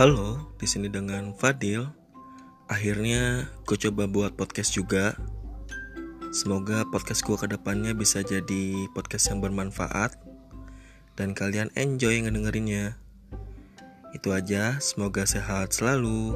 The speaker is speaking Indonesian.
Halo, di sini dengan Fadil. Akhirnya gue coba buat podcast juga. Semoga podcast gue ke depannya bisa jadi podcast yang bermanfaat dan kalian enjoy ngedengerinnya. Itu aja, semoga sehat selalu.